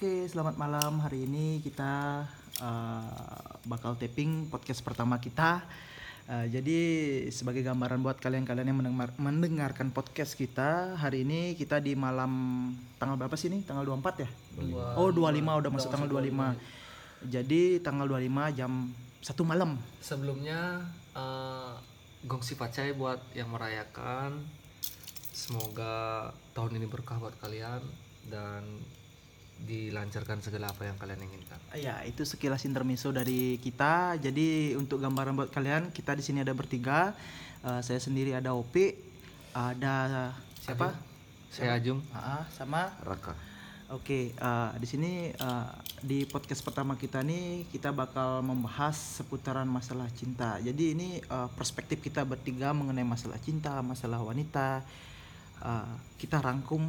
Oke, selamat malam. Hari ini kita uh, bakal taping podcast pertama kita. Uh, jadi sebagai gambaran buat kalian-kalian yang mendengar, mendengarkan podcast kita, hari ini kita di malam tanggal berapa sih ini? Tanggal 24 ya? 25. Oh, 25 udah masuk tanggal 25. Jadi tanggal 25 jam satu malam. Sebelumnya uh, gongsi pacai buat yang merayakan. Semoga tahun ini berkah buat kalian dan dilancarkan segala apa yang kalian inginkan. Ya, itu sekilas intermezzo dari kita. Jadi untuk gambaran buat kalian, kita di sini ada bertiga. Uh, saya sendiri ada Opi, ada siapa? Ajung. Saya Ajung. Ah, sama Raka. Oke, uh, di sini uh, di podcast pertama kita nih kita bakal membahas seputaran masalah cinta. Jadi ini uh, perspektif kita bertiga mengenai masalah cinta, masalah wanita. Uh, kita rangkum,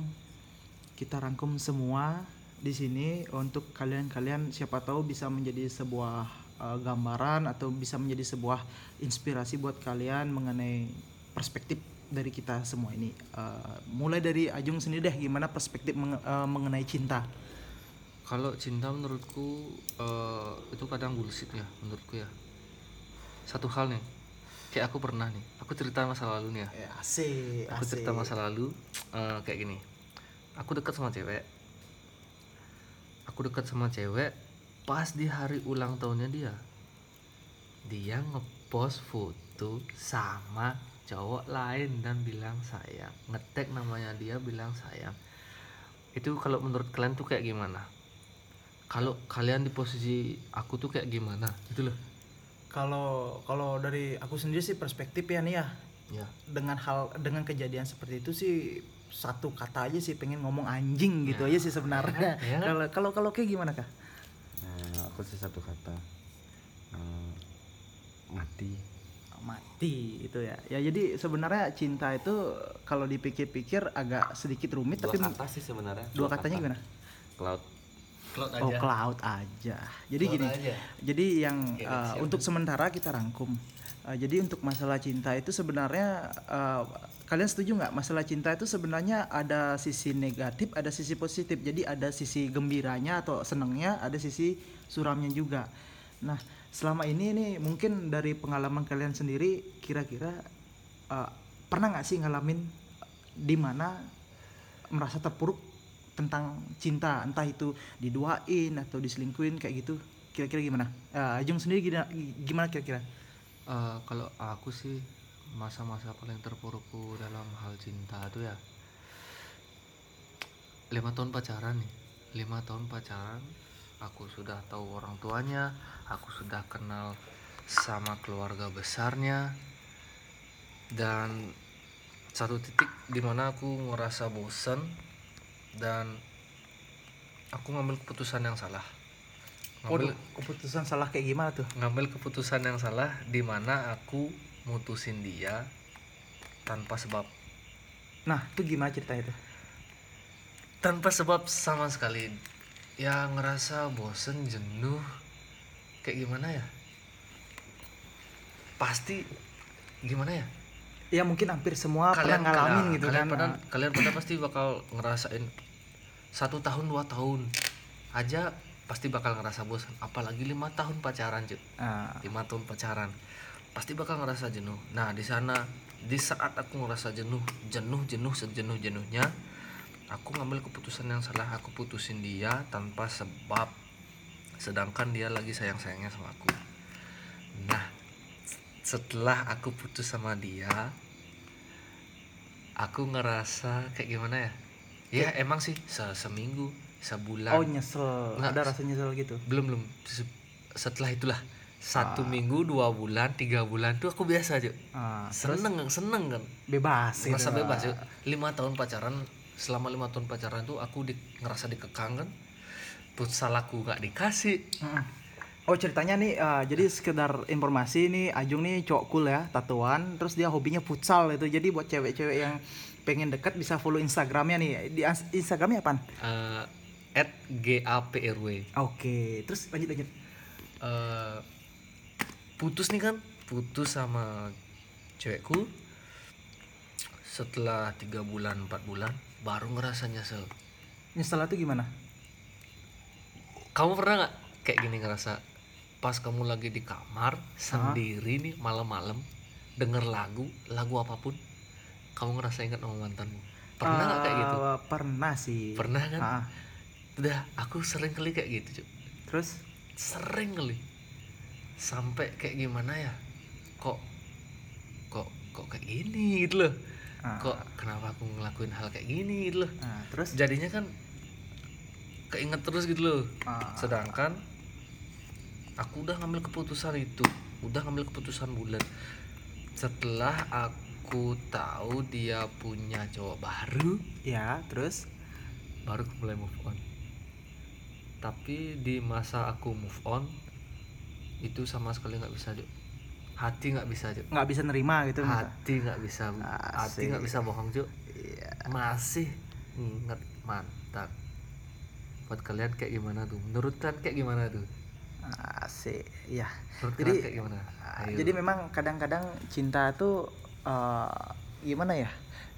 kita rangkum semua di sini untuk kalian-kalian siapa tahu bisa menjadi sebuah uh, gambaran atau bisa menjadi sebuah inspirasi buat kalian mengenai perspektif dari kita semua ini. Uh, mulai dari Ajung sendiri deh, gimana perspektif meng uh, mengenai cinta? Kalau cinta menurutku uh, itu kadang bullshit ya, menurutku ya. Satu hal nih, kayak aku pernah nih, aku cerita masa lalu nih ya. ya asik, Aku cerita masa lalu uh, kayak gini. Aku dekat sama cewek. Aku dekat sama cewek pas di hari ulang tahunnya dia. Dia ngepost foto sama cowok lain dan bilang sayang. Ngetek namanya dia bilang sayang. Itu kalau menurut kalian tuh kayak gimana? Kalau kalian di posisi aku tuh kayak gimana? Gitu loh. Kalau kalau dari aku sendiri sih perspektif ya nih ya ya. Dengan hal dengan kejadian seperti itu sih satu kata aja sih pengen ngomong anjing gitu Ya, aja sih sebenarnya. Ya kan? kalau kalau kalau kayak gimana kah Nah, aku sih satu kata. Eh, mati. Mati itu ya. Ya jadi sebenarnya cinta itu kalau dipikir-pikir agak sedikit rumit dua tapi kata sih sebenarnya. dua katanya gimana? Cloud. Cloud oh cloud aja. Jadi Cloud gini aja. jadi yang Oke, uh, siap. untuk sementara kita rangkum Uh, jadi untuk masalah cinta itu sebenarnya uh, kalian setuju nggak? Masalah cinta itu sebenarnya ada sisi negatif ada sisi positif. Jadi ada sisi gembiranya atau senengnya ada sisi suramnya juga. Nah selama ini nih mungkin dari pengalaman kalian sendiri kira-kira uh, pernah nggak sih ngalamin di mana merasa terpuruk tentang cinta? Entah itu diduain atau diselingkuin kayak gitu. Kira-kira gimana? Uh, Ajung sendiri gimana kira-kira Eh, kalau aku sih masa-masa paling terpurukku dalam hal cinta itu ya lima tahun pacaran nih. Lima tahun pacaran aku sudah tahu orang tuanya aku sudah kenal sama keluarga besarnya dan satu titik di mana aku ngerasa bosen dan aku ngambil keputusan yang salah ngambil keputusan salah kayak gimana tuh? Ngambil keputusan yang salah di mana aku mutusin dia tanpa sebab. Nah itu gimana cerita itu tanpa sebab sama sekali. Ya ngerasa bosen jenuh kayak gimana ya? Pasti gimana ya? Ya mungkin hampir semua pernah ngalamin kalian- gitu kalian kan. pada, kalian pada pasti bakal ngerasain satu tahun dua tahun aja pasti bakal ngerasa bosan. Apalagi lima tahun pacaran cuy Ah, lima tahun pacaran. Pasti bakal ngerasa jenuh. Nah di sana di saat aku ngerasa jenuh jenuh jenuh sejenuh jenuhnya aku ngambil keputusan yang salah. Aku putusin dia tanpa sebab sedangkan dia lagi sayang sayangnya sama aku. Nah setelah aku putus sama dia aku ngerasa kayak gimana ya? Ya emang sih se- seminggu sebulan oh nyesel Nggak. ada rasa nyesel gitu belum belum Se- setelah itulah satu Ah. minggu dua bulan tiga bulan tuh aku biasa aja Ah, terus seneng seneng kan bebas gitu. ngerasa bebas yuk lima tahun pacaran selama lima tahun pacaran tuh aku di, ngerasa dikekang kan futsal aku gak dikasih Mm-mm. Oh ceritanya nih, uh, jadi sekedar informasi nih Ajung nih cowok cool ya, tatuan, terus dia hobinya futsal itu. Jadi buat cewek-cewek yang pengen dekat bisa follow Instagramnya nih. Di Instagramnya apaan? Eh, at gaprw Oke, terus lanjut lanjut. Eh, putus nih kan putus sama cewekku. Setelah tiga bulan empat bulan baru ngerasa nyesel. Nyesel itu gimana? kamu pernah nggak kayak gini ngerasa pas kamu lagi di kamar sendiri nih malam-malam denger lagu lagu apa pun kamu ngerasa ingat sama mantanmu? Pernah nggak kayak gitu? Eh, pernah sih. Pernah kan? Ah, udah aku sering kali kayak gitu Cuk. terus? Sering kali sampai kayak gimana ya? Kok kok kok kayak gini gitu loh. Ah. kok kenapa aku ngelakuin hal kayak gini gitu loh. Nah, terus? Jadinya kan keinget terus gitu loh. Ah. sedangkan aku udah ngambil keputusan itu udah ngambil keputusan bulat setelah aku tahu dia punya cowok baru ya terus? baru aku mulai move on tapi di masa aku move on itu sama sekali nggak bisa Cuk. hati nggak bisa Cuk. nggak bisa nerima gitu hati nggak bisa hati Asik. nggak bisa bohong Cuk. Iya. masih inget mantan buat kalian kayak gimana tuh menurut kalian kayak gimana tuh asik ya menurut Jadi, kayak gimana Ah, Ayo. jadi memang kadang-kadang cinta tuh eh, gimana ya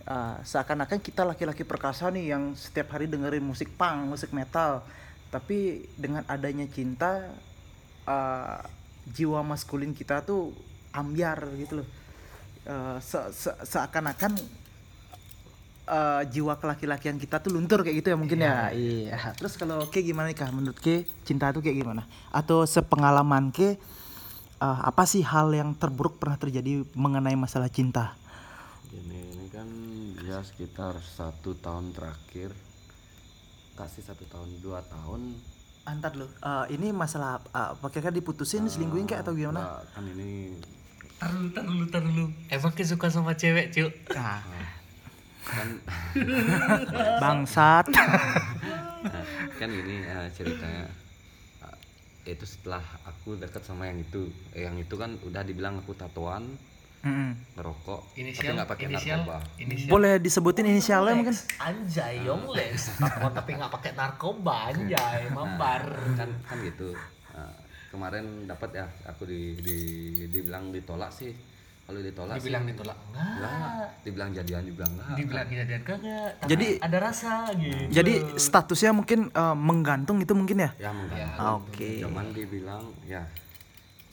Eh, seakan-akan kita laki-laki perkasa nih yang setiap hari dengerin musik punk musik metal tapi dengan adanya cinta eh, jiwa maskulin kita tuh ambiar gitu loh. Eh, se- se- seakan-akan eh, jiwa kelaki-lakian kita tuh luntur kayak gitu ya mungkin ya. Iya terus kalau ke gimana nih kak? Menurut ke cinta tuh kayak gimana? Atau sepengalaman ke eh, apa sih hal yang terburuk pernah terjadi mengenai masalah cinta? Gini, ini kan ya sekitar satu tahun terakhir kasih satu tahun dua tahun. Antar lo Eh, ini masalah uh, pakai kan diputusin selingkuhin kayak atau gimana? Kan ini tar dulu tar dulu tar dulu emang Ki suka sama cewek Cuk? Nah, kan bangsat. Kan gini eh, ceritanya. Itu setelah aku dekat sama yang itu. Eh, yang itu kan udah dibilang aku tatoan Mm-mm. ngerokok tapi inisial? nggak pakai inisial? narkoba. Inisial? Boleh disebutin inisialnya mungkin? Anjay yongles tapi nggak pakai narkoba anjay mampar kan kan gitu. Nah, kemarin dapat ya aku di, di dibilang ditolak sih. Kalau ditolak sih, dibilang ditolak? enggak. Enggak. Dibilang jadian juga enggak. Dibilang kejadian kagak tapi Jadi- ada rasa gitu. Jadi statusnya mungkin eh, menggantung itu mungkin ya? Ya menggantung. Ah, oke. Cuman dibilang ya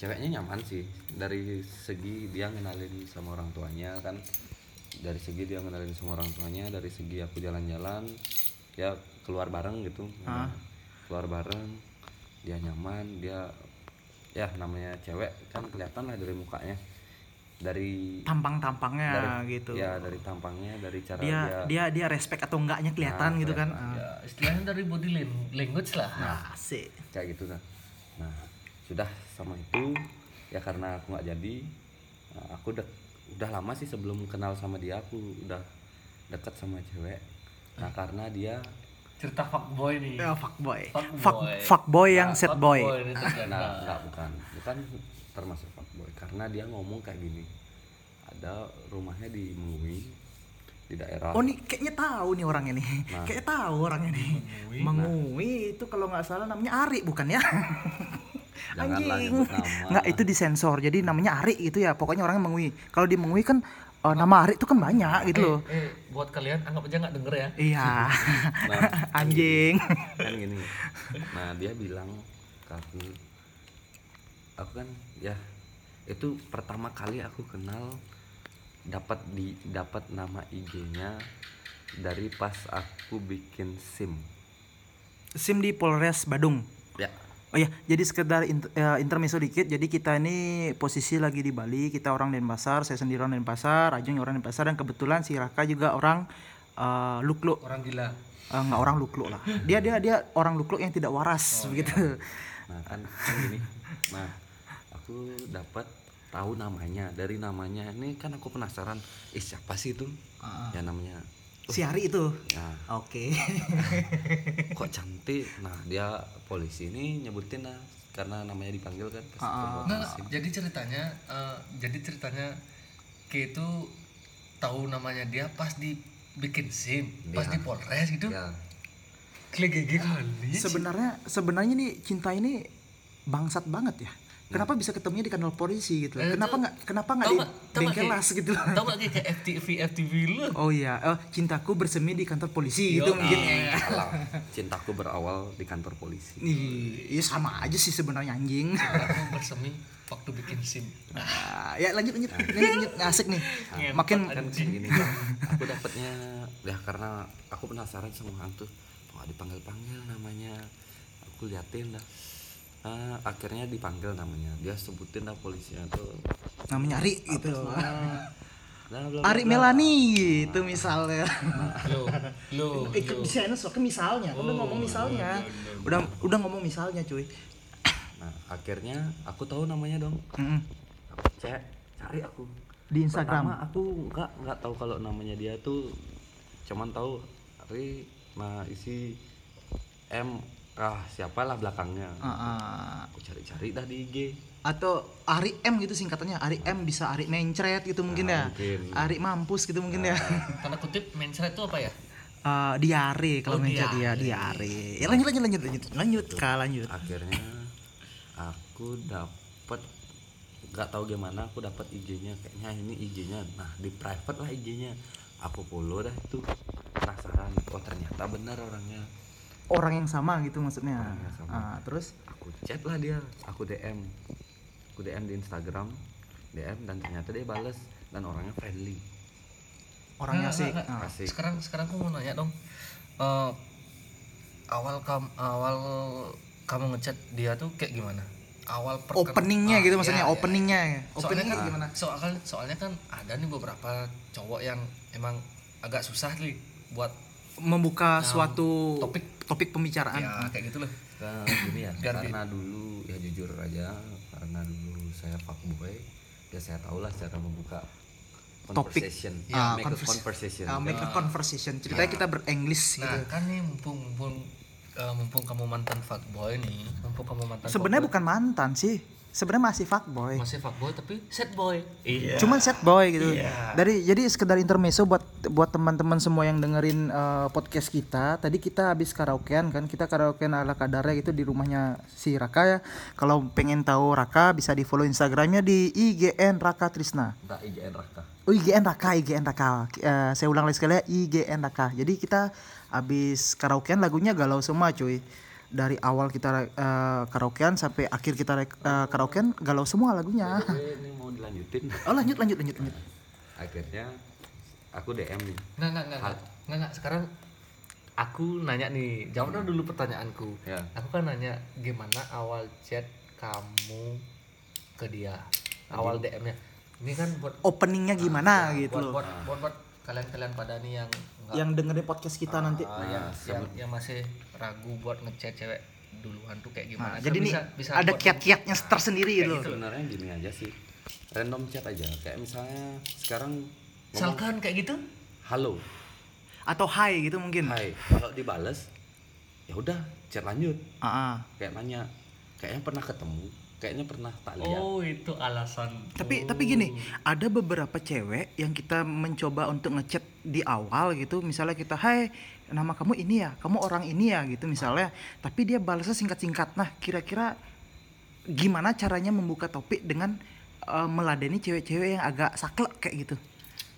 ceweknya nyaman sih. Dari segi dia ngenalin sama orang tuanya kan. Dari segi dia ngenalin sama orang tuanya dari segi aku jalan-jalan ya keluar bareng gitu. Ah. keluar bareng dia nyaman dia ya namanya cewek kan kelihatan lah dari mukanya. Dari tampang-tampangnya dari gitu. ya dari tampangnya dari cara dia dia, dia dia respect atau enggaknya kelihatan Nah, gitu kan? ya istilahnya dari body lang- language lah. Ah, asik. Kayak gitu kan. Nah sudah sama itu ya karena aku nggak jadi nah, aku udah udah lama sih sebelum kenal sama dia aku udah dekat sama cewek nah karena dia cerita fuckboy nih ya fuckboy Fuckboy. fuck fuckboy yang Nah, set boy ini terjadi. nah enggak bukan bukan termasuk fuckboy karena dia ngomong kayak gini ada rumahnya di Mengui di daerah Oh nih kayaknya tahu nih orangnya nih. Nah. Kayak tahu orangnya nih. Mengui itu kalau nggak salah namanya Ari bukan ya? Janganlah Anjing. Nggak itu disensor. Jadi namanya Ari gitu ya. Pokoknya orangnya Mengui. Kalau di Mengui kan eh, nama Ari itu kan banyak gitu loh. eh, eh, buat kalian anggap aja nggak denger ya Iya. Nah, Anjing. kan gini nah dia bilang karena aku kan ya itu pertama kali aku kenal dapat di dapat nama IG-nya dari pas aku bikin SIM SIM di Polres Badung. Ya Oh ya, jadi sekedar int- eh, intermezzo dikit. Jadi kita ini posisi lagi di Bali. Kita orang Denpasar, saya sendiri orang Denpasar, Ajeng orang Denpasar dan kebetulan si Raka juga orang Lukluk. orang gila. Nggak orang lukluk lah. Dia dia dia orang lukluk yang tidak waras begitu. Nah kan, kan gini. Nah aku dapat tahu namanya. Dari namanya ini kan aku penasaran eh siapa sih itu? Ya namanya si Hari itu? Ya. Oke. Kok cantik? Nah dia polisi ini nyebutin lah karena namanya dipanggil kan keluar Nah, jadi ceritanya eh, jadi ceritanya K itu tahu namanya dia pas dibikin SIM, pas Iya. di Polres gitu. ya Klik gigi kali. sebenarnya sebenarnya nih cinta ini bangsat banget ya kenapa bisa ketemunya di kantor polisi gitu Eh, kenapa nggak kenapa nggak di nggak- nggak bengkelas kayak- gitu Tau gak kayak FTV FTV lu? oh iya oh, cintaku bersemi di kantor polisi gitu Yo, mungkin iya. Salah. Cintaku berawal di kantor polisi. Ih, ya sama aja sih sebenarnya anjing Aku bersemi waktu bikin sim. Nah, ya lanjut lanjut lanjut, lanjut. asik nih Ngentot makin kan gini kan aku dapatnya ya karena aku penasaran sama hantu kok dipanggil panggil namanya aku liatin dah Ah, akhirnya dipanggil namanya. Dia sebutin dah polisinya tuh. Namanya Ari gitu. Nah, bla, bla, Ari. Melani gitu misalnya. Lo, lo, ikut di sana soalnya misalnya. Kan udah ngomong misalnya. udah udah ngomong misalnya cuy. Nah akhirnya aku tahu namanya dong. Aku cek cari aku. Di Instagram? Pertama aku nggak nggak tahu kalau namanya dia tuh cuman tahu Ari nah isi M ah siapalah belakangnya. Ah, ah. aku cari-cari dah di IG atau Ari M gitu singkatannya. Ari M bisa Ari mencret gitu mungkin ya. Nah, mungkin. Ari mampus gitu mungkin ya. Tanda kutip mencret itu apa ya? Eh, diare kalau Oh, mencret dia diare. ya lanjut lanjut lanjut lanjut. Lanjut kak lanjut. Akhirnya aku dapat nggak tahu gimana aku dapat IG-nya kayaknya ini IG-nya nah di private lah IG-nya aku follow dah itu. Penasaran. Oh ternyata benar orangnya orang yang sama gitu maksudnya Orang yang sama. Ah, terus aku chat lah dia aku DM aku DM di Instagram DM dan ternyata dia bales dan orangnya friendly orangnya Nggak, asik nggak, nggak. Ah. asik Sekarang sekarang aku mau nanya dong. Eh, awal kamu awal kamu ngechat dia tuh kayak gimana? Awal perken- openingnya Ah, gitu iya, maksudnya iya. openingnya Soalnya openingnya kan gimana Soalnya soalnya kan ada nih beberapa cowok yang emang agak susah nih buat membuka Nah, suatu topik. Topik pembicaraan. Ya kayak gitu loh. Nah, gini ya Ganti. karena dulu ya jujur aja karena dulu saya fuckboy ya saya tahu lah cara membuka Topik. conversation. Ah, make a convers- conversation. Ah, make a conversation. Ceritanya kita berenglish Nah, gitu. kan nih mumpung mumpung eh, mumpung kamu mantan fuckboy nih, mumpung kamu mantan sebenarnya bukan mantan sih sebenarnya masih fuckboy masih fuckboy tapi sad boy. Iya. cuman set boy gitu Iya. dari jadi sekedar intermezzo buat buat teman-teman semua yang dengerin eh, podcast kita tadi kita habis karaokean kan kita karaokean ala kadarnya gitu di rumahnya si Raka ya kalau pengen tahu Raka bisa di follow instagramnya di IGN Raka Trisna tak IGN Raka Oh IGN Raka, IGN Raka. Eh, saya ulang lagi sekali ya, IGN Raka. Jadi kita habis karaokean lagunya galau semua cuy. Dari awal kita eh, karaokean sampai akhir kita eh, karaokean galau semua lagunya. Oke, ini mau dilanjutin Oh lanjut lanjut lanjut lanjut. akhirnya aku DM nih Nggak, nggak, nggak, nggak, nggak, nggak. Sekarang aku nanya nih, jawab dulu pertanyaanku. Ya. Aku kan nanya gimana awal chat kamu ke dia, awal DM-nya. Ini kan buat Openingnya gimana ya, gitu buat, loh. buat, buat, buat kalian-kalian pada nih yang nggak- Yang dengerin podcast kita nanti. ah, yang, yang, yang masih ragu buat ngechat cewek duluan tuh kayak gimana? Nah, jadi nih bisa- bisa ada kiat-kiatnya tersendiri gitu. loh. sebenarnya gini aja sih random chat aja kayak misalnya sekarang ngomong Misalkan kayak gitu? halo Atau hai gitu mungkin. hai kalau dibales ya udah chat lanjut Ah, ah. kayak nanya kayaknya pernah ketemu kayaknya pernah tak lihat Oh itu alasan. Tapi Oh. tapi gini, ada beberapa cewek yang kita mencoba untuk ngechat di awal gitu, misalnya kita, "Hai, nama kamu ini ya, kamu orang ini ya," gitu misalnya. Tapi dia balasnya singkat-singkat. Nah, kira-kira gimana caranya membuka topik dengan eh, meladeni cewek-cewek yang agak saklek kayak gitu?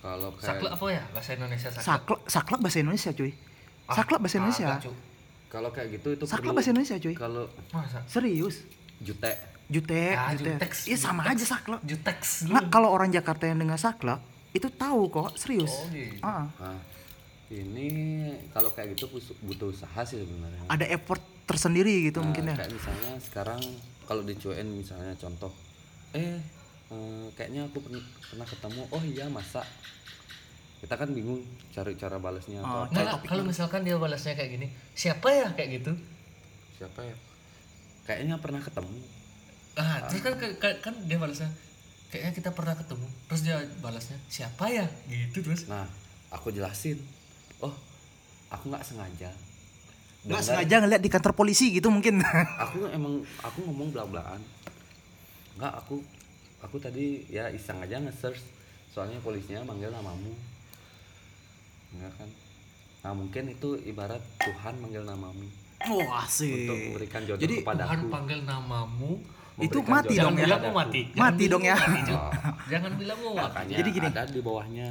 kalau kayak Saklek apa ya bahasa Indonesia saklek? Saklek, saklek bahasa Indonesia, cuy. Ah, Saklek bahasa Indonesia. agak, Cuk. kalau kayak gitu itu Saklek perlu bahasa Indonesia, cuy. kalau Masa? Serius. jute Jutek, Ah, jutek. juteks, Iya sama juteks. aja saklek. Juteks Nah, kalau orang Jakarta yang dengar saklek itu tahu kok, serius. Oh, gitu. Ah. nah ini kalau kayak gitu butuh usaha sih sebenarnya ada effort tersendiri gitu Nah, mungkin ya kayak misalnya sekarang kalau dicuekin misalnya contoh eh eh, kayaknya aku pernah ketemu oh iya masa kita kan bingung cari cara balasnya Oh, atau Nggak, apa nggak, kalau misalkan dia balasnya kayak gini, siapa ya kayak gitu? siapa ya kayaknya pernah ketemu Ah, terus kan, kan kan dia balasnya kayaknya kita pernah ketemu. Terus dia balasnya siapa ya? Gitu terus. nah aku jelasin. Oh aku nggak sengaja. Nggak sengaja ngeliat di kantor polisi gitu mungkin. Aku emang aku ngomong belak belakan nggak aku aku tadi ya iseng aja nge-search. Soalnya polisinya manggil namamu. Enggak kan? Nah mungkin itu ibarat Tuhan manggil namamu. Wah untuk sih memberikan jodoh Jadi, kepada Tuhan aku. panggil namamu Itu mati jodoh dong ya. bilang mati. Mati dong ya. Jangan bilang mau mati. makanya Jadi gini. ada di bawahnya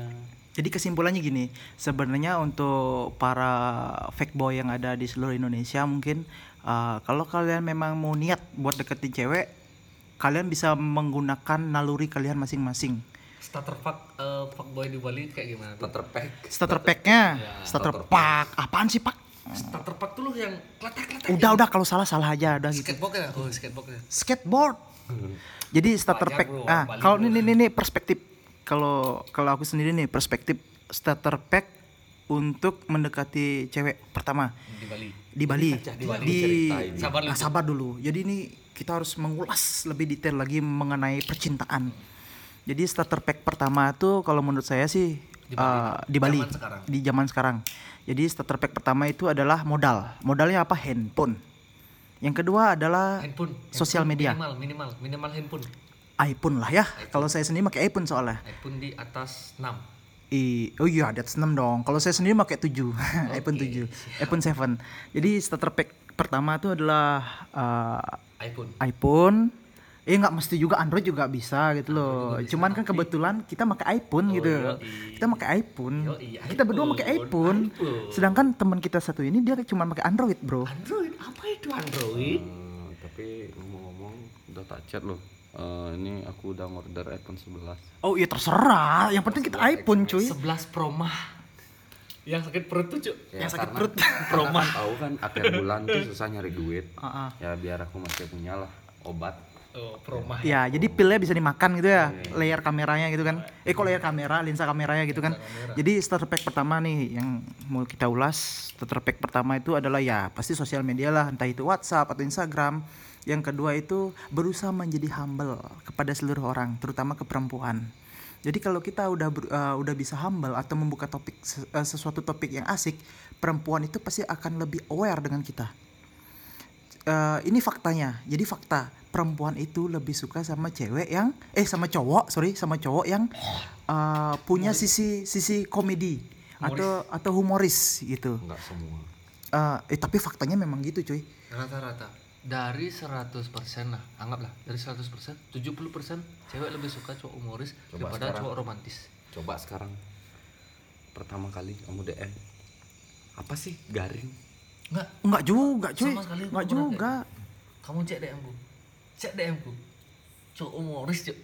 Jadi kesimpulannya gini, sebenarnya untuk para fake boy yang ada di seluruh Indonesia mungkin uh, kalau kalian memang mau niat buat deketin cewek, kalian bisa menggunakan naluri kalian masing-masing. Starter fuck eh, fuckboy di Bali kayak gimana? starter pack Starter pack-nya, Ya, starter starter pack, apaan sih pak? Starter fuck tuh lu yang kletek-kletek. Udah udah kalau salah salah aja udah gitu. Skateboard ya? Oh, skateboard ya. Skateboard. Jadi starter pack. bro, Ah, kalau ini ini, ini perspektif kalau kalau aku sendiri nih perspektif starter pack untuk mendekati cewek pertama Di Bali. di Bali. Jadi Bali. Di. Sabar Ah, lu. sabar dulu. Jadi ini kita harus mengulas lebih detail lagi mengenai percintaan. Jadi starter pack pertama tuh kalau menurut saya sih Di Bali. eh, di Bali Zaman sekarang. di zaman sekarang. Jadi starter pack pertama itu adalah modal. Modalnya apa? Handphone. Yang kedua adalah Handphone. Sosial Handphone media. Minimal, minimal, minimal handphone. iPhone lah ya. Kalau saya sendiri pakai iPhone soalnya. iPhone di atas 6. I, oh iya, di atas 6 dong. Kalau saya sendiri pakai 7, iPhone 7, iPhone 7. Jadi starter pack pertama itu adalah uh, iPhone. iPhone. Eh nggak mesti juga Android juga bisa gitu loh. Cuman kan kebetulan kita pakai iPhone gitu. yoi. Kita pakai iPhone. Yoi, Kita berdua iPhone, pakai iPhone. iPhone. Sedangkan teman kita satu ini dia cuma pakai Android, Bro. Android, apa itu Android? Eh, tapi ngomong-ngomong udah tak chat loh Eh, ini aku udah order iPhone 11 Oh iya terserah. Yang penting kita iPhone, cuy. 11 Pro Mah. Yang sakit perut tuh, Cuk. ya, Yang sakit karena- perut. kan tahu kan akhir bulan tuh susah nyari duit Ah, ah. ya biar aku masih punya lah obat Oh. Ya, jadi pilnya bisa dimakan gitu ya, layar kameranya gitu kan. Eh kok layar kamera, lensa kameranya gitu kan. Jadi starter pack pertama nih yang mau kita ulas, starter pack pertama itu adalah ya pasti sosial media lah, entah itu WhatsApp atau Instagram. Yang kedua itu berusaha menjadi humble kepada seluruh orang, terutama ke perempuan. Jadi kalau kita udah ber- eh, udah bisa humble atau membuka topik eh, sesuatu topik yang asik, perempuan itu pasti akan lebih aware dengan kita eh, ini faktanya. Jadi fakta perempuan itu lebih suka sama cewek yang eh sama cowok, sorry, sama cowok yang eh, punya sisi sisi komedi atau atau humoris gitu. nggak semua Eh, eh tapi faktanya memang gitu, cuy. Rata-rata dari 100% lah, anggaplah dari 100% 70% cewek lebih suka cowok humoris Coba daripada sekarang. cowok romantis. coba sekarang pertama kali kamu DM apa sih garing Enggak, Enggak juga, cuy. Sama sekali Enggak juga. kamu cek DM ku. Cek DM ku. Cowok humoris, Cuk.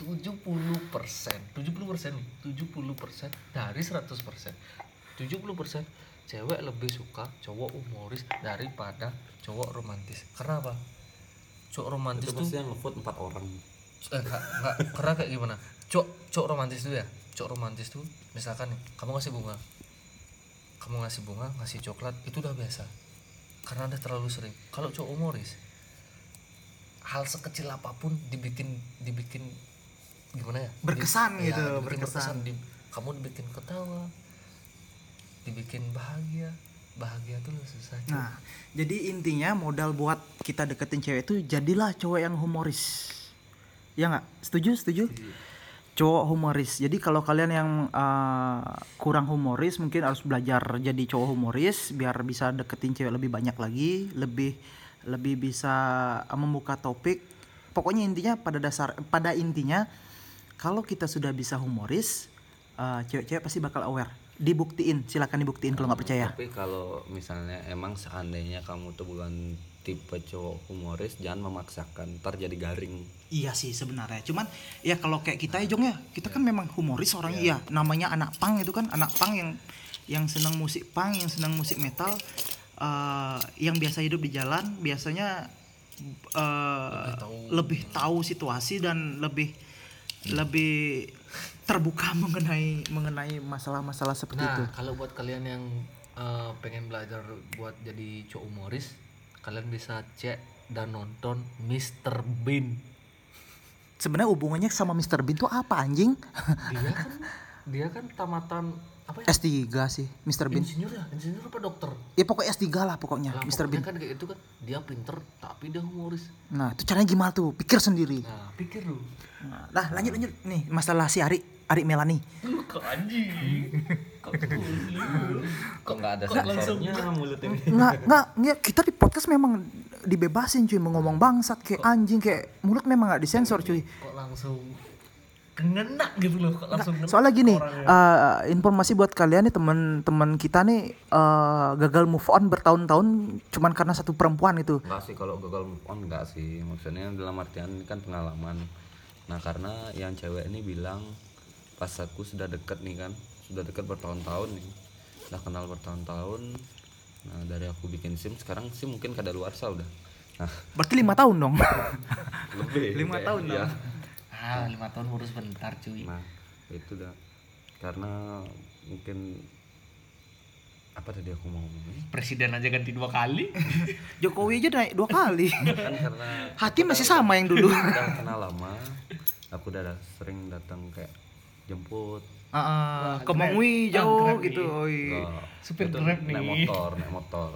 70 persen 70 persen 70 persen dari 100 persen 70 persen cewek lebih suka cowok humoris daripada cowok romantis karena apa cowok romantis itu tuh yang ngevote empat orang eh, enggak, enggak, karena kayak gimana cowok cowok romantis tuh ya cowok romantis tuh misalkan nih kamu ngasih bunga kamu ngasih bunga ngasih coklat itu udah biasa karena udah terlalu sering kalau cowok humoris hal sekecil apa pun dibikin dibikin gimana ya Berkesan Di- gitu, ya, dibikin berkesan. Di- kamu dibikin ketawa dibikin bahagia bahagia tuh susah. Nah, jadi intinya modal buat kita deketin cewek itu jadilah cowok yang humoris. Ya nggak? Setuju? Setuju? Cowok humoris. Jadi kalau kalian yang uh, kurang humoris mungkin harus belajar jadi cowok humoris biar bisa deketin cewek lebih banyak lagi, lebih lebih bisa uh, membuka topik. Pokoknya intinya pada dasar pada intinya kalau kita sudah bisa humoris, uh, cewek-cewek pasti bakal aware. Dibuktiin, silakan dibuktiin kalau nggak percaya. tapi kalau misalnya emang seandainya kamu tuh bukan tipe cowok humoris jangan memaksakan ntar jadi garing Iya sih sebenarnya. Cuman ya kalau kayak kita ya Jong ya, kita kan memang humoris orangnya. Iya, namanya anak pang itu kan anak pang yang yang senang musik pang, yang senang musik metal, eh, yang biasa hidup di jalan, biasanya eh, lebih tahu situasi dan lebih lebih terbuka mengenai mengenai masalah-masalah seperti itu. Nah, kalau buat kalian yang eh, pengen belajar buat jadi cowok humoris, kalian bisa cek dan nonton Mr. Bean. Sebenarnya hubungannya sama Mr. Bean tuh apa anjing? Dia kan dia kan tamatan apa ya? S3 sih Mr. Bean. Insinyur ya, insinyur apa dokter? Ya pokoknya S3 lah pokoknya Lah, Mr. Bean. kan kayak gitu kan, dia pinter tapi dia humoris. Nah, itu caranya gimana tuh? Pikir sendiri. Nah, pikir lu. Nah, lanjut lanjut nih masalah si Ari, Ari Melani. Lu anjing. Kok nggak ada sensornya mulut ini? Enggak, enggak, enggak, kita di podcast memang dibebasin cuy. Mau ngomong bangsat kayak anjing kayak mulut memang nggak disensor cuy. Kok langsung kengena gitu loh kok langsung ngena soalnya gini orangnya. eh, informasi buat kalian nih teman-teman kita nih eh, gagal move on bertahun-tahun cuman karena satu perempuan itu. Enggak sih kalau gagal move on enggak sih. Maksudnya dalam artian ini kan pengalaman. Nah karena yang cewek ini bilang pas aku sudah deket nih kan sudah deket bertahun-tahun nih. Udah kenal bertahun-tahun. Nah dari aku bikin sim sekarang sih mungkin kada luar udah. Nah. Berarti lima tahun dong? Lebih Lima tahun iya. dong. ah lima tahun baru sebentar cuy. Nah itu dah. Karena mungkin apa tadi aku mau ngomong presiden aja ganti dua kali. Jokowi aja naik dua kali. Kan karena hati masih sama yang dulu. udah kenal lama. Aku udah sering datang kayak jemput Ah, Wah, ke jauh Grab gitu nih. oi. Nggak, Supir itu Grab naik nih. motor naik motor.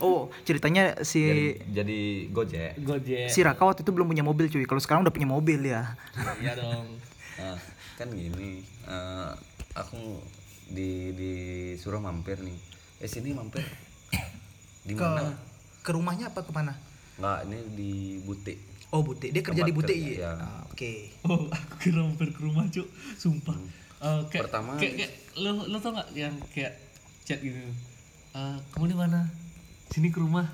Oh ceritanya jadi, si jadi gojek. Gojek. Si Raka waktu itu belum punya mobil cuy. Kalau sekarang udah punya mobil ya. Iya dong. Nah, kan gini eh, aku di disuruh mampir nih. Eh sini mampir. Di ke mana? ke rumahnya apa ke mana nggak ini di butik. Oh butik. Dia kerja Tempat di butik ya? ya. Ah, oke. Oh aku kira mampir ke rumah cuk. Sumpah Eh, kayak, Pertama- kayak, kayak lo lo tau gak yang kayak chat gitu? Eh, kamu di mana? Sini ke rumah.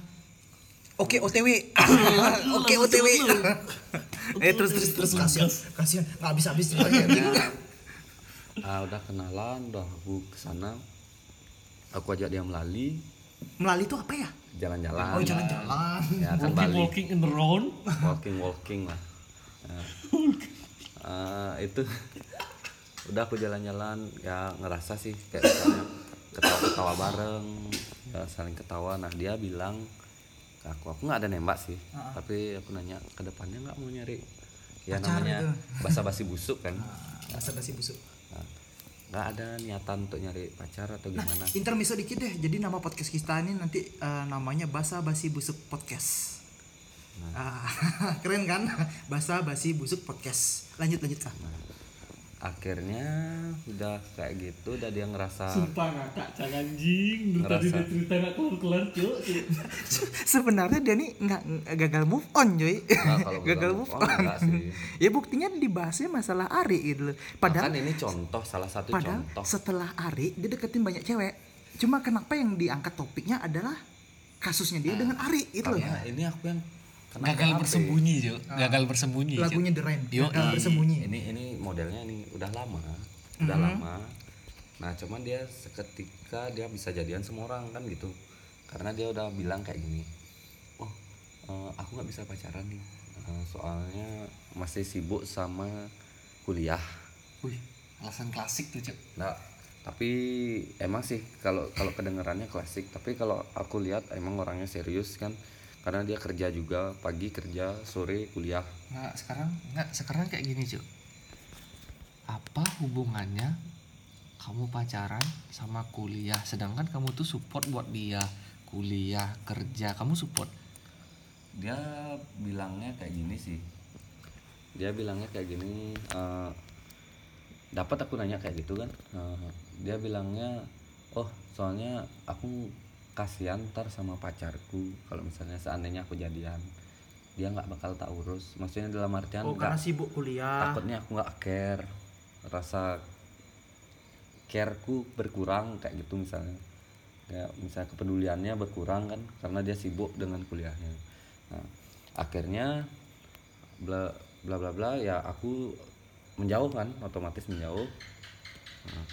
Oke OTW. Oke OTW. eh terus terus terus kasihan. Kasihan. Nggak habis habis ah udah kenalan udah aku ke sana aku ajak dia melalui Melalui itu apa ya? jalan-jalan. Oh jalan-jalan. ya kan walking Bali walking in the road. Walking walking lah. Nah, eh, itu udah aku jalan-jalan ya ngerasa sih kayak misalnya ketawa-ketawa bareng ya saling ketawa nah dia bilang ke aku aku nggak ada nembak sih tapi aku nanya ke depannya nggak mau nyari ya Pacar namanya basa-basi busuk kan Masa basi busuk. Nah, nggak ada niatan untuk nyari pacar atau gimana Intermezzo dikit deh. Jadi nama podcast kita ini nanti eh, namanya Basa Basi Busuk Podcast. Ah, keren kan? Basa Basi Busuk Podcast. Lanjut lanjut kak. Nah, akhirnya udah kayak gitu udah dia ngerasa sumpah ngakak cang anjing Dari tadi Ngerasa. dia cerita gak kelar-kelar cuk Sebenarnya dia nih nggak gagal move on cuy. Nah, kalau gagal move on. enggak sih ya buktinya dibahasnya masalah Ari gitu loh. Padahal Bahkan ini contoh salah satu Padahal contoh setelah Ari dia deketin banyak cewek. Cuma kenapa yang diangkat topiknya adalah kasusnya dia dengan Ari gitu loh. ini aku yang kena gagal PHP. bersembunyi cuk gagal bersembunyi. Lagunya The Rain. Yo, gagal bersembunyi. ini ini modelnya nih udah lama udah Mhm. lama nah cuman dia seketika dia bisa jadian semua orang kan gitu karena dia udah bilang kayak gini oh eh, aku nggak bisa pacaran nih Eh, soalnya masih sibuk sama kuliah Wih, alasan klasik tuh cuk Nah, tapi emang sih kalau kalau kedengarannya klasik, tapi kalau aku lihat emang orangnya serius kan karena dia kerja juga pagi kerja sore kuliah. Nggak sekarang nggak sekarang kayak gini cuk. Apa hubungannya kamu pacaran sama kuliah sedangkan kamu tuh support buat dia? Kuliah kerja kamu support? Dia bilangnya kayak gini sih. Dia bilangnya kayak gini eh, dapat aku nanya kayak gitu kan. Eh, dia bilangnya oh soalnya aku kasihan ntar sama pacarku kalau misalnya seandainya aku jadian. Dia nggak bakal tak urus. Maksudnya dalam artian Oh karena sibuk kuliah. takutnya aku nggak care. Rasa careku berkurang kayak gitu misalnya. Kayak misalnya kepeduliannya berkurang kan karena dia sibuk dengan kuliahnya. Nah akhirnya bla bla bla bla ya aku menjauh kan otomatis menjauh. Nah,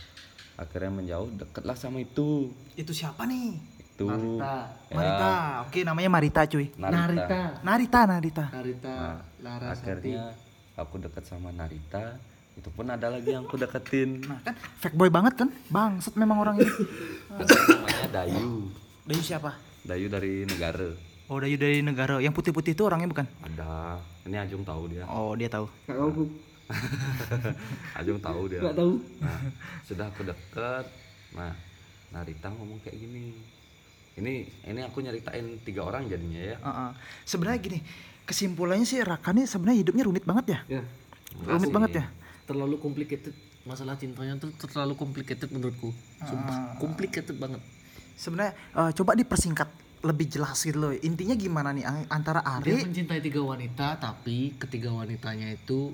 akhirnya menjauh deketlah sama itu. Itu siapa nih? Itu Marita. ya, Marita. Oke namanya Marita cuy. Narita. Narita Narita. Narita Nah, Lara akhirnya aku deket sama Narita itu pun ada lagi yang aku deketin Nah kan fake boy banget kan? Bangsat memang orang ini. namanya Dayu Dayu siapa? Dayu dari negara Oh Dayu dari negara. Yang putih-putih itu orangnya bukan? ada ini Ajung tahu dia Oh dia tahu. Ajung tahu dia nggak tahu nah sudah aku deket nah Narita ngomong kayak gini ini ini aku nyeritain tiga orang jadinya ya Heeh. Sebenarnya gini, kesimpulannya sih Raka nih sebenarnya hidupnya rumit banget ya. ya Rumit banget ya. terlalu complicated masalah cintanya tuh terlalu complicated menurutku sumpah complicated banget Sebenarnya eh, coba dipersingkat lebih jelas gitu loh. Intinya gimana nih antara Dia Ari mencintai tiga wanita, tapi ketiga wanitanya itu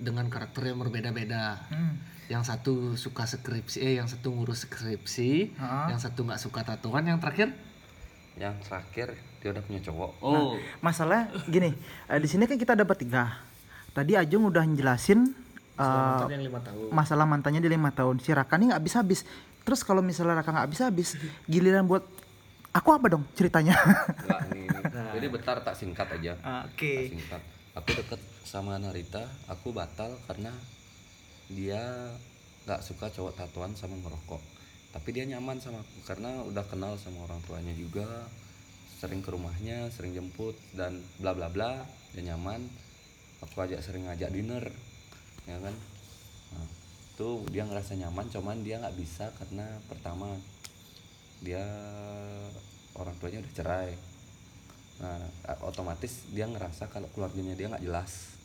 dengan karakter yang berbeda-beda. Hmm. Yang satu suka skripsi, eh yang satu ngurus skripsi, Ha? yang satu nggak suka tatoan, yang terakhir yang terakhir dia udah punya cowok oh Masalah gini, eh, di sini kan kita dapat tiga. Tadi Ajung udah eh, lima tahun. masalah mantannya di lima tahun. Si Raka nih nggak habis-habis. Terus kalau misalnya Raka nggak habis-habis, giliran buat aku apa dong ceritanya? Enggak, ini, ini. jadi bentar tak singkat aja Oke. Tak singkat aku deket sama Narita aku batal karena dia nggak suka cowok tatoan sama ngerokok. Tapi dia nyaman sama aku karena udah kenal sama orang tuanya juga sering ke rumahnya sering jemput dan bla bla bla dia nyaman. Aku ajak sering ngajak dinner ya kan? Nah, itu dia ngerasa nyaman cuman dia nggak bisa karena pertama dia orang tuanya udah cerai nah otomatis dia ngerasa kalau keluarganya dia nggak jelas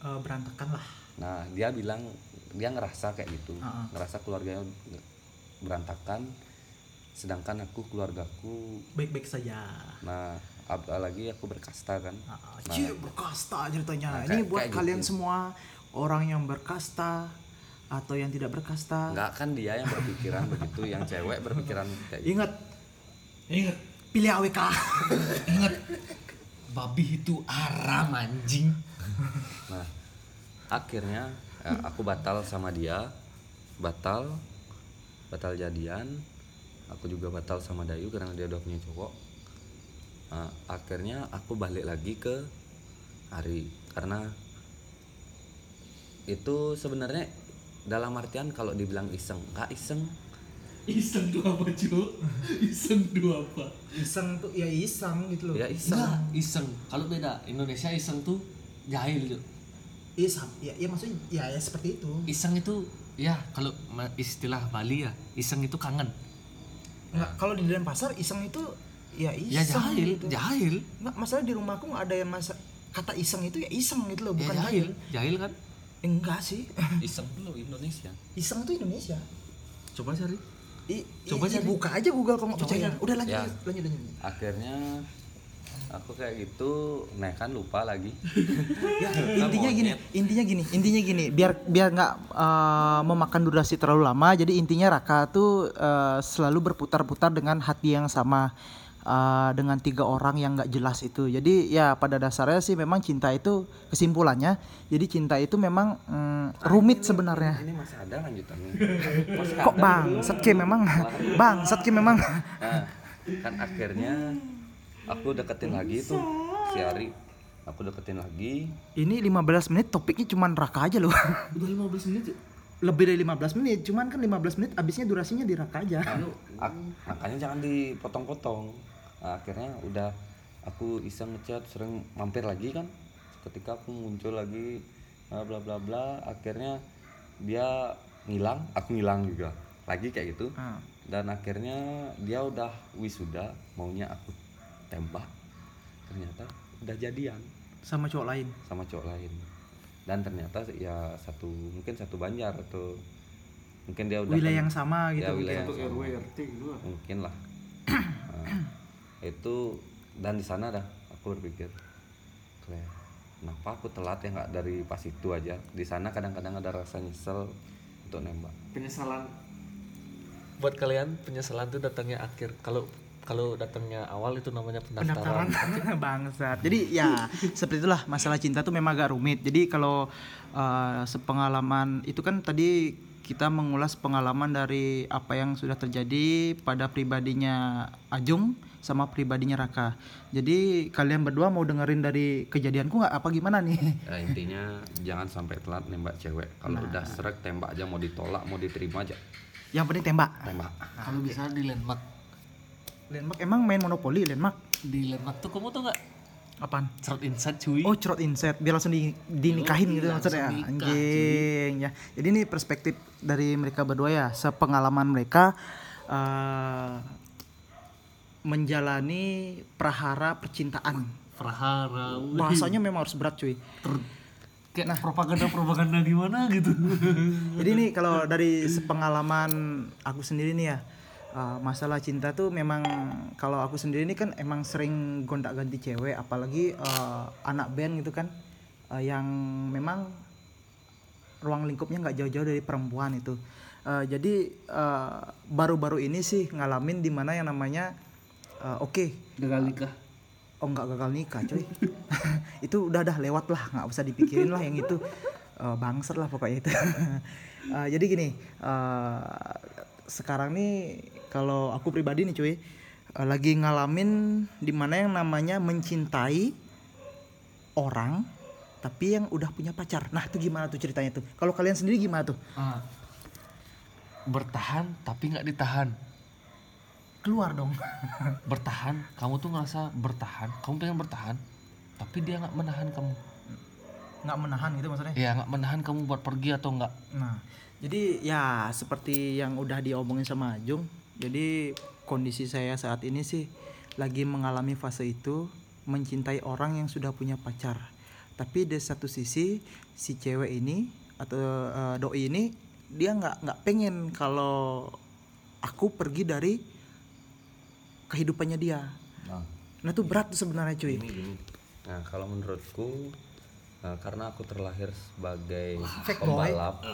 Eh, berantakan lah. nah dia bilang dia ngerasa kayak gitu Ah, ah. ngerasa keluarganya berantakan sedangkan aku keluargaku Baik-baik saja. nah apalagi aku berkasta kan Ah, Cih, berkasta ceritanya. Nah, Ini kayak- buat kayak kalian gitu. semua orang yang berkasta atau yang tidak berkasta. nggak kan dia yang berpikiran begitu yang cewek berpikiran kayak gitu Ingat, ingat, pilih AWK. Ingat, babi itu haram anjing. Nah, akhirnya ya, aku batal sama dia, batal, batal jadian. Aku juga batal sama Dayu karena dia udah punya cowok. Nah, akhirnya aku balik lagi ke Ari karena itu sebenarnya dalam artian kalau dibilang iseng, nggak iseng. Iseng tuh apa cuy? Iseng tuh apa? Iseng tuh ya iseng gitu loh. Ya iseng. Enggak, iseng. Kalau beda, Indonesia iseng tuh jahil tuh. Iseng. Ya, ya maksudnya ya, ya seperti itu. Iseng itu ya kalau istilah Bali ya, iseng itu kangen. Enggak, kalau di Denpasar iseng itu ya iseng. Ya jahil, gitu. jahil. Enggak, masalah di rumahku nggak ada yang masa kata iseng itu ya iseng gitu loh, Ya bukan jahil, jahil. jahil kan? Enggak sih. Iseng dulu Indonesia. iseng tuh Indonesia. Coba cari. I, Coba i- cari. buka aja Google kalau nggak Coba percaya. Udah lanjut, Ya. lanjut, lanjut. Akhirnya aku kayak gitu, nah kan lupa lagi. Ya, intinya gini, intinya gini, intinya gini, biar biar nggak eh, memakan durasi terlalu lama. Jadi intinya Raka tuh eh, selalu berputar-putar dengan hati yang sama eh, dengan tiga orang yang nggak jelas itu. Jadi ya pada dasarnya sih memang cinta itu kesimpulannya. Jadi cinta itu memang mm, rumit sebenarnya. Ini masih ada lanjutannya. Masih Kok ada bang, setke memang, bang, setke memang. Nah, kan akhirnya aku deketin lagi tuh si Ari. Aku deketin lagi. Ini 15 menit topiknya cuman Raka aja loh. Udah 15 menit. Lebih dari 15 menit, cuman kan 15 menit abisnya durasinya di Raka aja. Nah, ak- makanya jangan dipotong-potong. Nah, akhirnya udah aku iseng ngechat sering mampir lagi kan. Ketika aku muncul lagi bla bla bla bla, akhirnya dia ngilang, aku ngilang juga. Lagi kayak gitu. Ah. Dan akhirnya dia udah wisuda, maunya aku tembak. Ternyata udah jadian. Sama cowok lain. sama cowok lain dan ternyata ya satu mungkin satu banjar atau mungkin dia udah Wilayah ken- yang sama gitu. ya, wilayah mungkin. yang sama. RT gitu mungkin lah Nah, itu dan di sana dah aku berpikir kayak kenapa aku telat ya nggak dari pas itu aja di sana kadang-kadang ada rasa nyesel untuk nembak Penyesalan buat kalian penyesalan tuh datangnya akhir. Kalau kalau datangnya awal itu namanya pendaftaran. pendaftaran. Bangsat. Jadi ya seperti itulah. Masalah cinta tuh memang agak rumit. Jadi kalau uh, sepengalaman itu kan tadi kita mengulas pengalaman dari apa yang sudah terjadi pada pribadinya Ajung sama pribadinya Raka. Jadi kalian berdua mau dengerin dari kejadianku nggak? Apa gimana nih? Ya, intinya jangan sampai telat nembak cewek. Kalau udah seret tembak aja. Mau ditolak mau diterima aja. Yang penting tembak. Tembak. Kalau bisa di landmark. Landmark emang main monopoli Landmark Di landmark tuh kamu tuh nggak apaan cerot insight cuy. Oh, cerot inset biar langsung di, dinikahin gitu langsung maksudnya. nikah, Anjing ya. Jadi ini perspektif dari mereka berdua ya, sepengalaman mereka eh, menjalani prahara percintaan. Prahara. Bahasanya memang harus berat cuy. Kayak propaganda-propaganda gimana gitu. Jadi ini kalau dari sepengalaman aku sendiri nih ya, uh, masalah cinta tuh memang kalau aku sendiri ini kan emang sering gonta-ganti cewek apalagi uh, anak band gitu kan. Uh, yang memang ruang lingkupnya nggak jauh-jauh dari perempuan itu. Uh, jadi uh, baru-baru ini sih ngalamin di mana yang namanya uh, oke. Gagal nikah. Oh nggak gagal nikah coy itu udah dah lewat lah nggak usah dipikirin lah yang itu. Uh, bangsat lah pokoknya itu. Uh, jadi gini uh, sekarang nih kalau aku pribadi nih cuy uh, lagi ngalamin di mana yang namanya mencintai orang tapi yang udah punya pacar. Nah itu gimana tuh ceritanya tuh? Kalau kalian sendiri gimana tuh? Ah. bertahan tapi nggak ditahan. Keluar dong. Bertahan kamu tuh ngerasa bertahan kamu pengen bertahan tapi dia nggak menahan kamu. Nggak menahan gitu maksudnya? Ya nggak menahan kamu buat pergi atau nggak? Nah, jadi ya seperti yang udah diomongin sama Ajung, jadi kondisi saya saat ini sih lagi mengalami fase itu mencintai orang yang sudah punya pacar. Tapi di satu sisi si cewek ini atau eh, doi ini dia nggak nggak pengen kalau aku pergi dari kehidupannya dia. Nah, Nah itu berat tuh sebenarnya cuy. ini gini. Nah, kalau menurutku nah, karena aku terlahir sebagai boy. pembalap.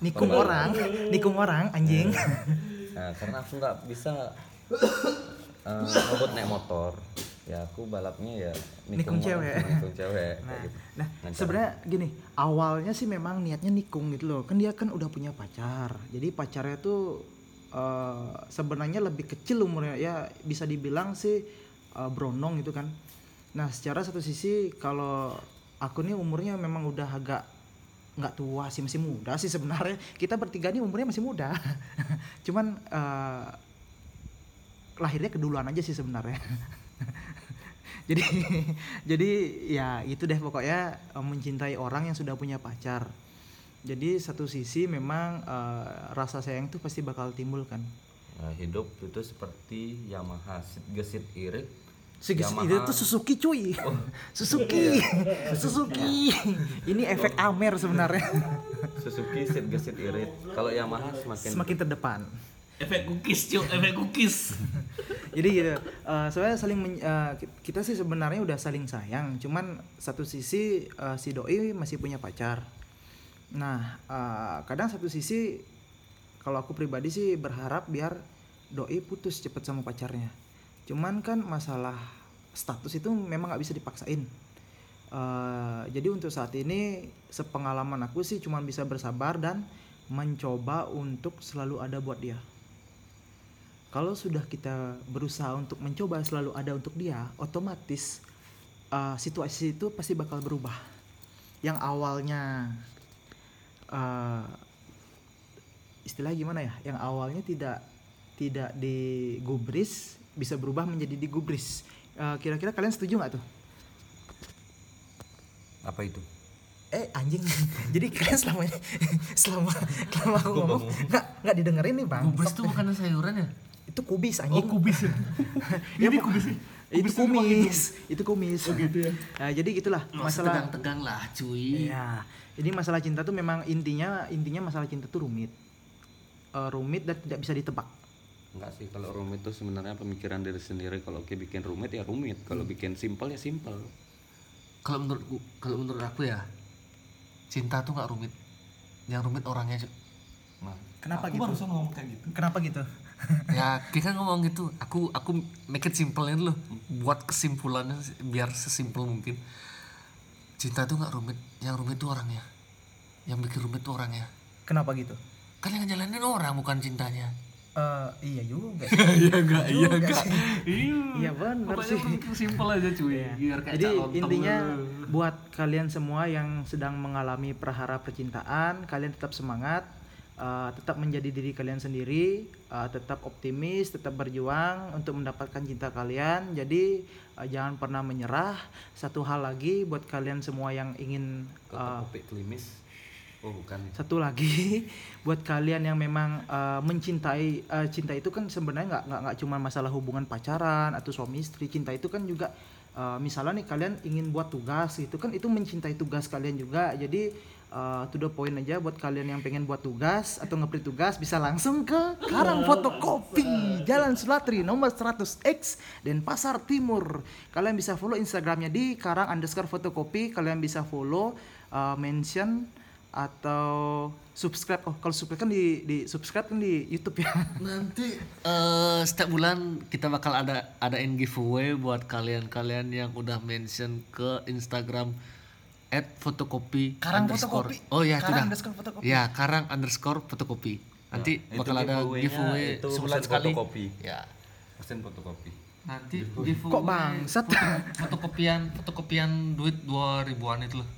Nikung orang, nikung orang anjing. Nah, karena aku nggak bisa eh, ngebut naik motor. Ya, aku balapnya ya Nikung cewek. Nikung cewek kayak Nah, gitu. nah Lancar. sebenarnya gini, awalnya sih memang niatnya nikung gitu loh. Kan dia kan udah punya pacar. Jadi pacarnya tuh eh, sebenarnya lebih kecil umurnya ya bisa dibilang sih eh, brondong gitu kan. Nah, secara satu sisi kalau aku nih umurnya memang udah agak nggak tua sih masih muda sih sebenarnya. Kita bertiga nih umurnya masih muda. Cuman eh, lahirnya keduluan aja sih sebenarnya. jadi jadi ya itu deh pokoknya eh, mencintai orang yang sudah punya pacar jadi satu sisi memang eh, rasa sayang tuh pasti bakal timbul kan Nah, hidup itu seperti Yamaha sit gesit irit. Yamaha. itu tuh Suzuki cuy. Suzuki. Suzuki. Ini efek Amer sebenarnya. Suzuki sit gesit irit. Kalau Yamaha semakin semakin terdepan. Efek cookies cuk efek cookies. Jadi gitu eh, soalnya saling men- eh, kita sih sebenarnya udah saling sayang. Cuman satu sisi eh, si doi masih punya pacar. Nah eh, kadang satu sisi kalau aku pribadi sih berharap biar doi putus cepet sama pacarnya cuman kan masalah status itu memang nggak bisa dipaksain Eh, jadi untuk saat ini sepengalaman aku sih cuman bisa bersabar dan mencoba untuk selalu ada buat dia kalau sudah kita berusaha untuk mencoba selalu ada untuk dia, otomatis uh, situasi itu pasti bakal berubah. Yang awalnya uh, istilah gimana ya? Yang awalnya tidak tidak digubris bisa berubah menjadi digubris. Uh, kira-kira kalian setuju nggak tuh? apa itu? Eh anjing, jadi kalian selama ini selama selama aku ngomong nggak nggak didengerin nih bang? Kubis tuh bukan sayuran ya Itu kubis anjing. kubis ya ini kubis itu Kubis dipakai kumis itu kumis Oh, gitu ya. Nah, jadi gitulah masalah tegang-tegang lah cuy Iya. jadi masalah cinta tuh memang intinya intinya masalah cinta tuh rumit Eh, rumit dan tidak bisa ditebak Enggak sih, kalau rumit itu sebenarnya pemikiran diri sendiri. Kalau oke bikin rumit ya rumit, kalau bikin simpel ya simpel. kalau menurutku kalau menurut aku ya cinta tuh nggak rumit. Yang rumit orangnya Cuk. Nah, kenapa aku gitu? barusan ngomong kayak gitu. Kenapa gitu? Ya kita kan ngomong gitu. Aku aku make it simpelnya dulu. Buat kesimpulannya biar sesimpel mungkin. Cinta tuh nggak rumit. Yang rumit tuh orangnya. Yang bikin rumit tuh orangnya. Kenapa gitu? Kan yang ngejalanin orang bukan cintanya Eh, iya juga iya enggak iya enggak. iya Iya, benar Pokoknya sih. simpel aja cuy biar kayak Jadi intinya lu. buat kalian semua yang sedang mengalami perhara percintaan, kalian tetap semangat, uh, tetap menjadi diri kalian sendiri, uh, tetap optimis, tetap berjuang untuk mendapatkan cinta kalian. Jadi uh, jangan pernah menyerah. Satu hal lagi buat kalian semua yang ingin uh, klimis. Oh, bukan. satu lagi buat kalian yang memang uh, mencintai uh, cinta itu kan sebenarnya nggak nggak nggak cuma masalah hubungan pacaran atau suami istri cinta itu kan juga uh, misalnya nih kalian ingin buat tugas itu kan itu mencintai tugas kalian juga. Jadi uh, to the point aja buat kalian yang pengen buat tugas atau ngeprint tugas bisa langsung ke Karang Fotokopi Jalan Sulatri nomor 100X Denpasar Timur. Kalian bisa follow Instagramnya di Karang underscore fotokopi. Kalian bisa follow uh, mention atau subscribe oh kalau subscribe kan di di subscribe kan di YouTube ya Nanti eh setiap bulan kita bakal ada adain giveaway buat kalian-kalian yang udah mention ke Instagram at fotokopi Karang underscore. Fotokopi. Oh ya Karang sudah. underscore fotokopi. Ya karang underscore fotokopi. Nanti itu bakal ada giveaway itu sebulan sekali. fotokopi. Ya. mesin fotokopi Nanti giveaway. kok bangsat Fotokopian fotokopian duit 2000-an itu loh.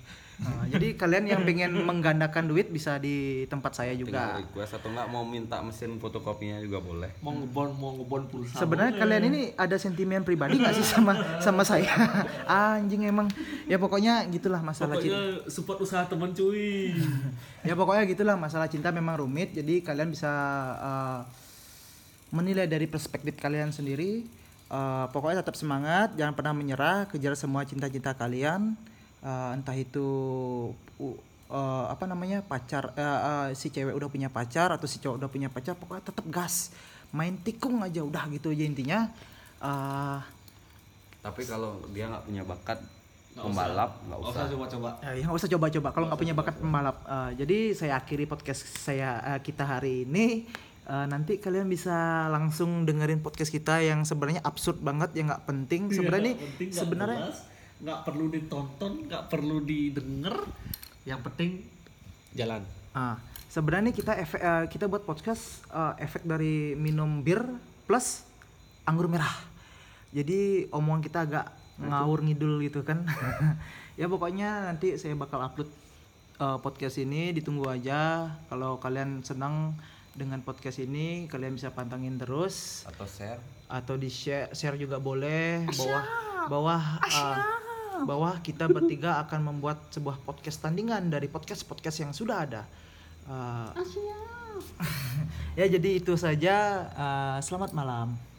Nah, jadi kalian yang pengen menggandakan duit bisa di tempat saya juga tinggal request atau enggak mau minta mesin fotokopinya juga boleh Mau ngebon mau ngebon pulsa. Sebenarnya kalian ini ada sentimen pribadi nggak sih sama sama saya? Anjing emang. Ya pokoknya gitulah masalah cinta. support usaha temen cuy. Ya pokoknya gitulah masalah cinta memang rumit. Jadi kalian bisa uh, menilai dari perspektif kalian sendiri. Uh, pokoknya tetap semangat, jangan pernah menyerah, kejar semua cinta-cinta kalian. Uh, entah itu uh, uh, apa namanya pacar uh, uh, si cewek udah punya pacar atau si cowok udah punya pacar, pokoknya tetap gas, main tikung aja udah gitu aja intinya. Uh, tapi kalau dia nggak punya bakat pembalap nggak usah coba-coba. Ya, nggak usah coba-coba kalau nggak punya bakat pembalap. Eh, jadi saya akhiri podcast saya eh, kita hari ini. Eh, nanti kalian bisa langsung dengerin podcast kita yang sebenarnya absurd banget yang nggak penting. Sebenarnya ini sebenarnya nggak perlu ditonton, nggak perlu didengar. Yang penting jalan. ah sebenarnya kita efek eh, kita buat podcast eh, efek dari minum bir plus anggur merah. Jadi omongan kita agak ngawur ngidul gitu kan. ya pokoknya nanti saya bakal upload eh, podcast ini ditunggu aja. Kalau kalian senang dengan podcast ini kalian bisa pantengin terus atau share atau di share share juga boleh bawah bawah uh, bawah kita bertiga akan membuat sebuah podcast tandingan dari podcast podcast yang sudah ada. Uh, ya jadi itu saja. Uh, selamat malam